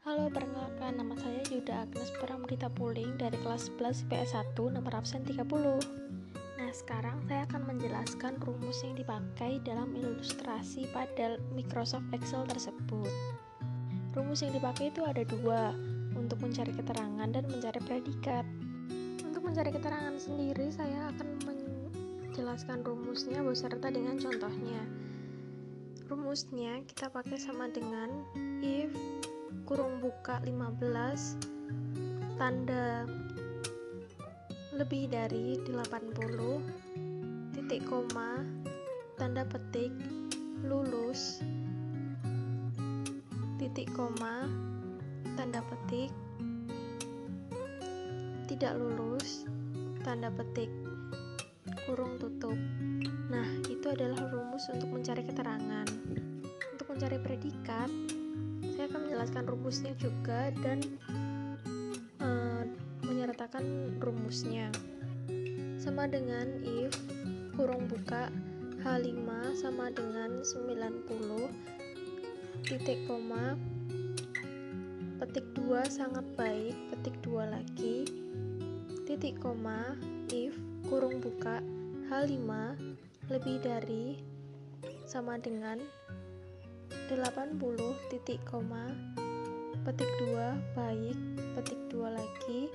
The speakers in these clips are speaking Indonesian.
Halo, perkenalkan nama saya Yuda Agnes Pramudita Puling dari kelas 11 ps 1 nomor absen 30. Nah, sekarang saya akan menjelaskan rumus yang dipakai dalam ilustrasi pada Microsoft Excel tersebut. Rumus yang dipakai itu ada dua, untuk mencari keterangan dan mencari predikat. Untuk mencari keterangan sendiri, saya akan menjelaskan rumusnya beserta dengan contohnya. Rumusnya kita pakai sama dengan if kurung buka 15 tanda lebih dari 80 titik koma tanda petik lulus titik koma tanda petik tidak lulus tanda petik kurung tutup. Nah itu adalah rumus untuk mencari keterangan. Untuk mencari predikat saya akan menjelaskan rumusnya juga dan uh, menyertakan rumusnya. Sama dengan if kurung buka H5 sama dengan 90 titik koma petik 2 sangat baik petik 2 lagi titik koma if kurung buka H5 lebih dari sama dengan 80 titik koma petik 2 baik petik 2 lagi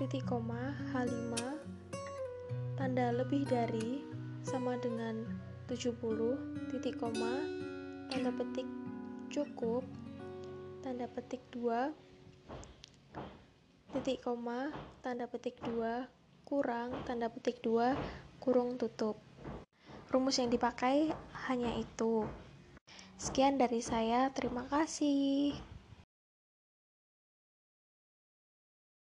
titik koma H5 tanda lebih dari sama dengan 70 titik koma tanda petik cukup tanda petik 2 titik koma tanda petik 2 kurang tanda petik 2 kurung tutup Rumus yang dipakai hanya itu. Sekian dari saya, terima kasih.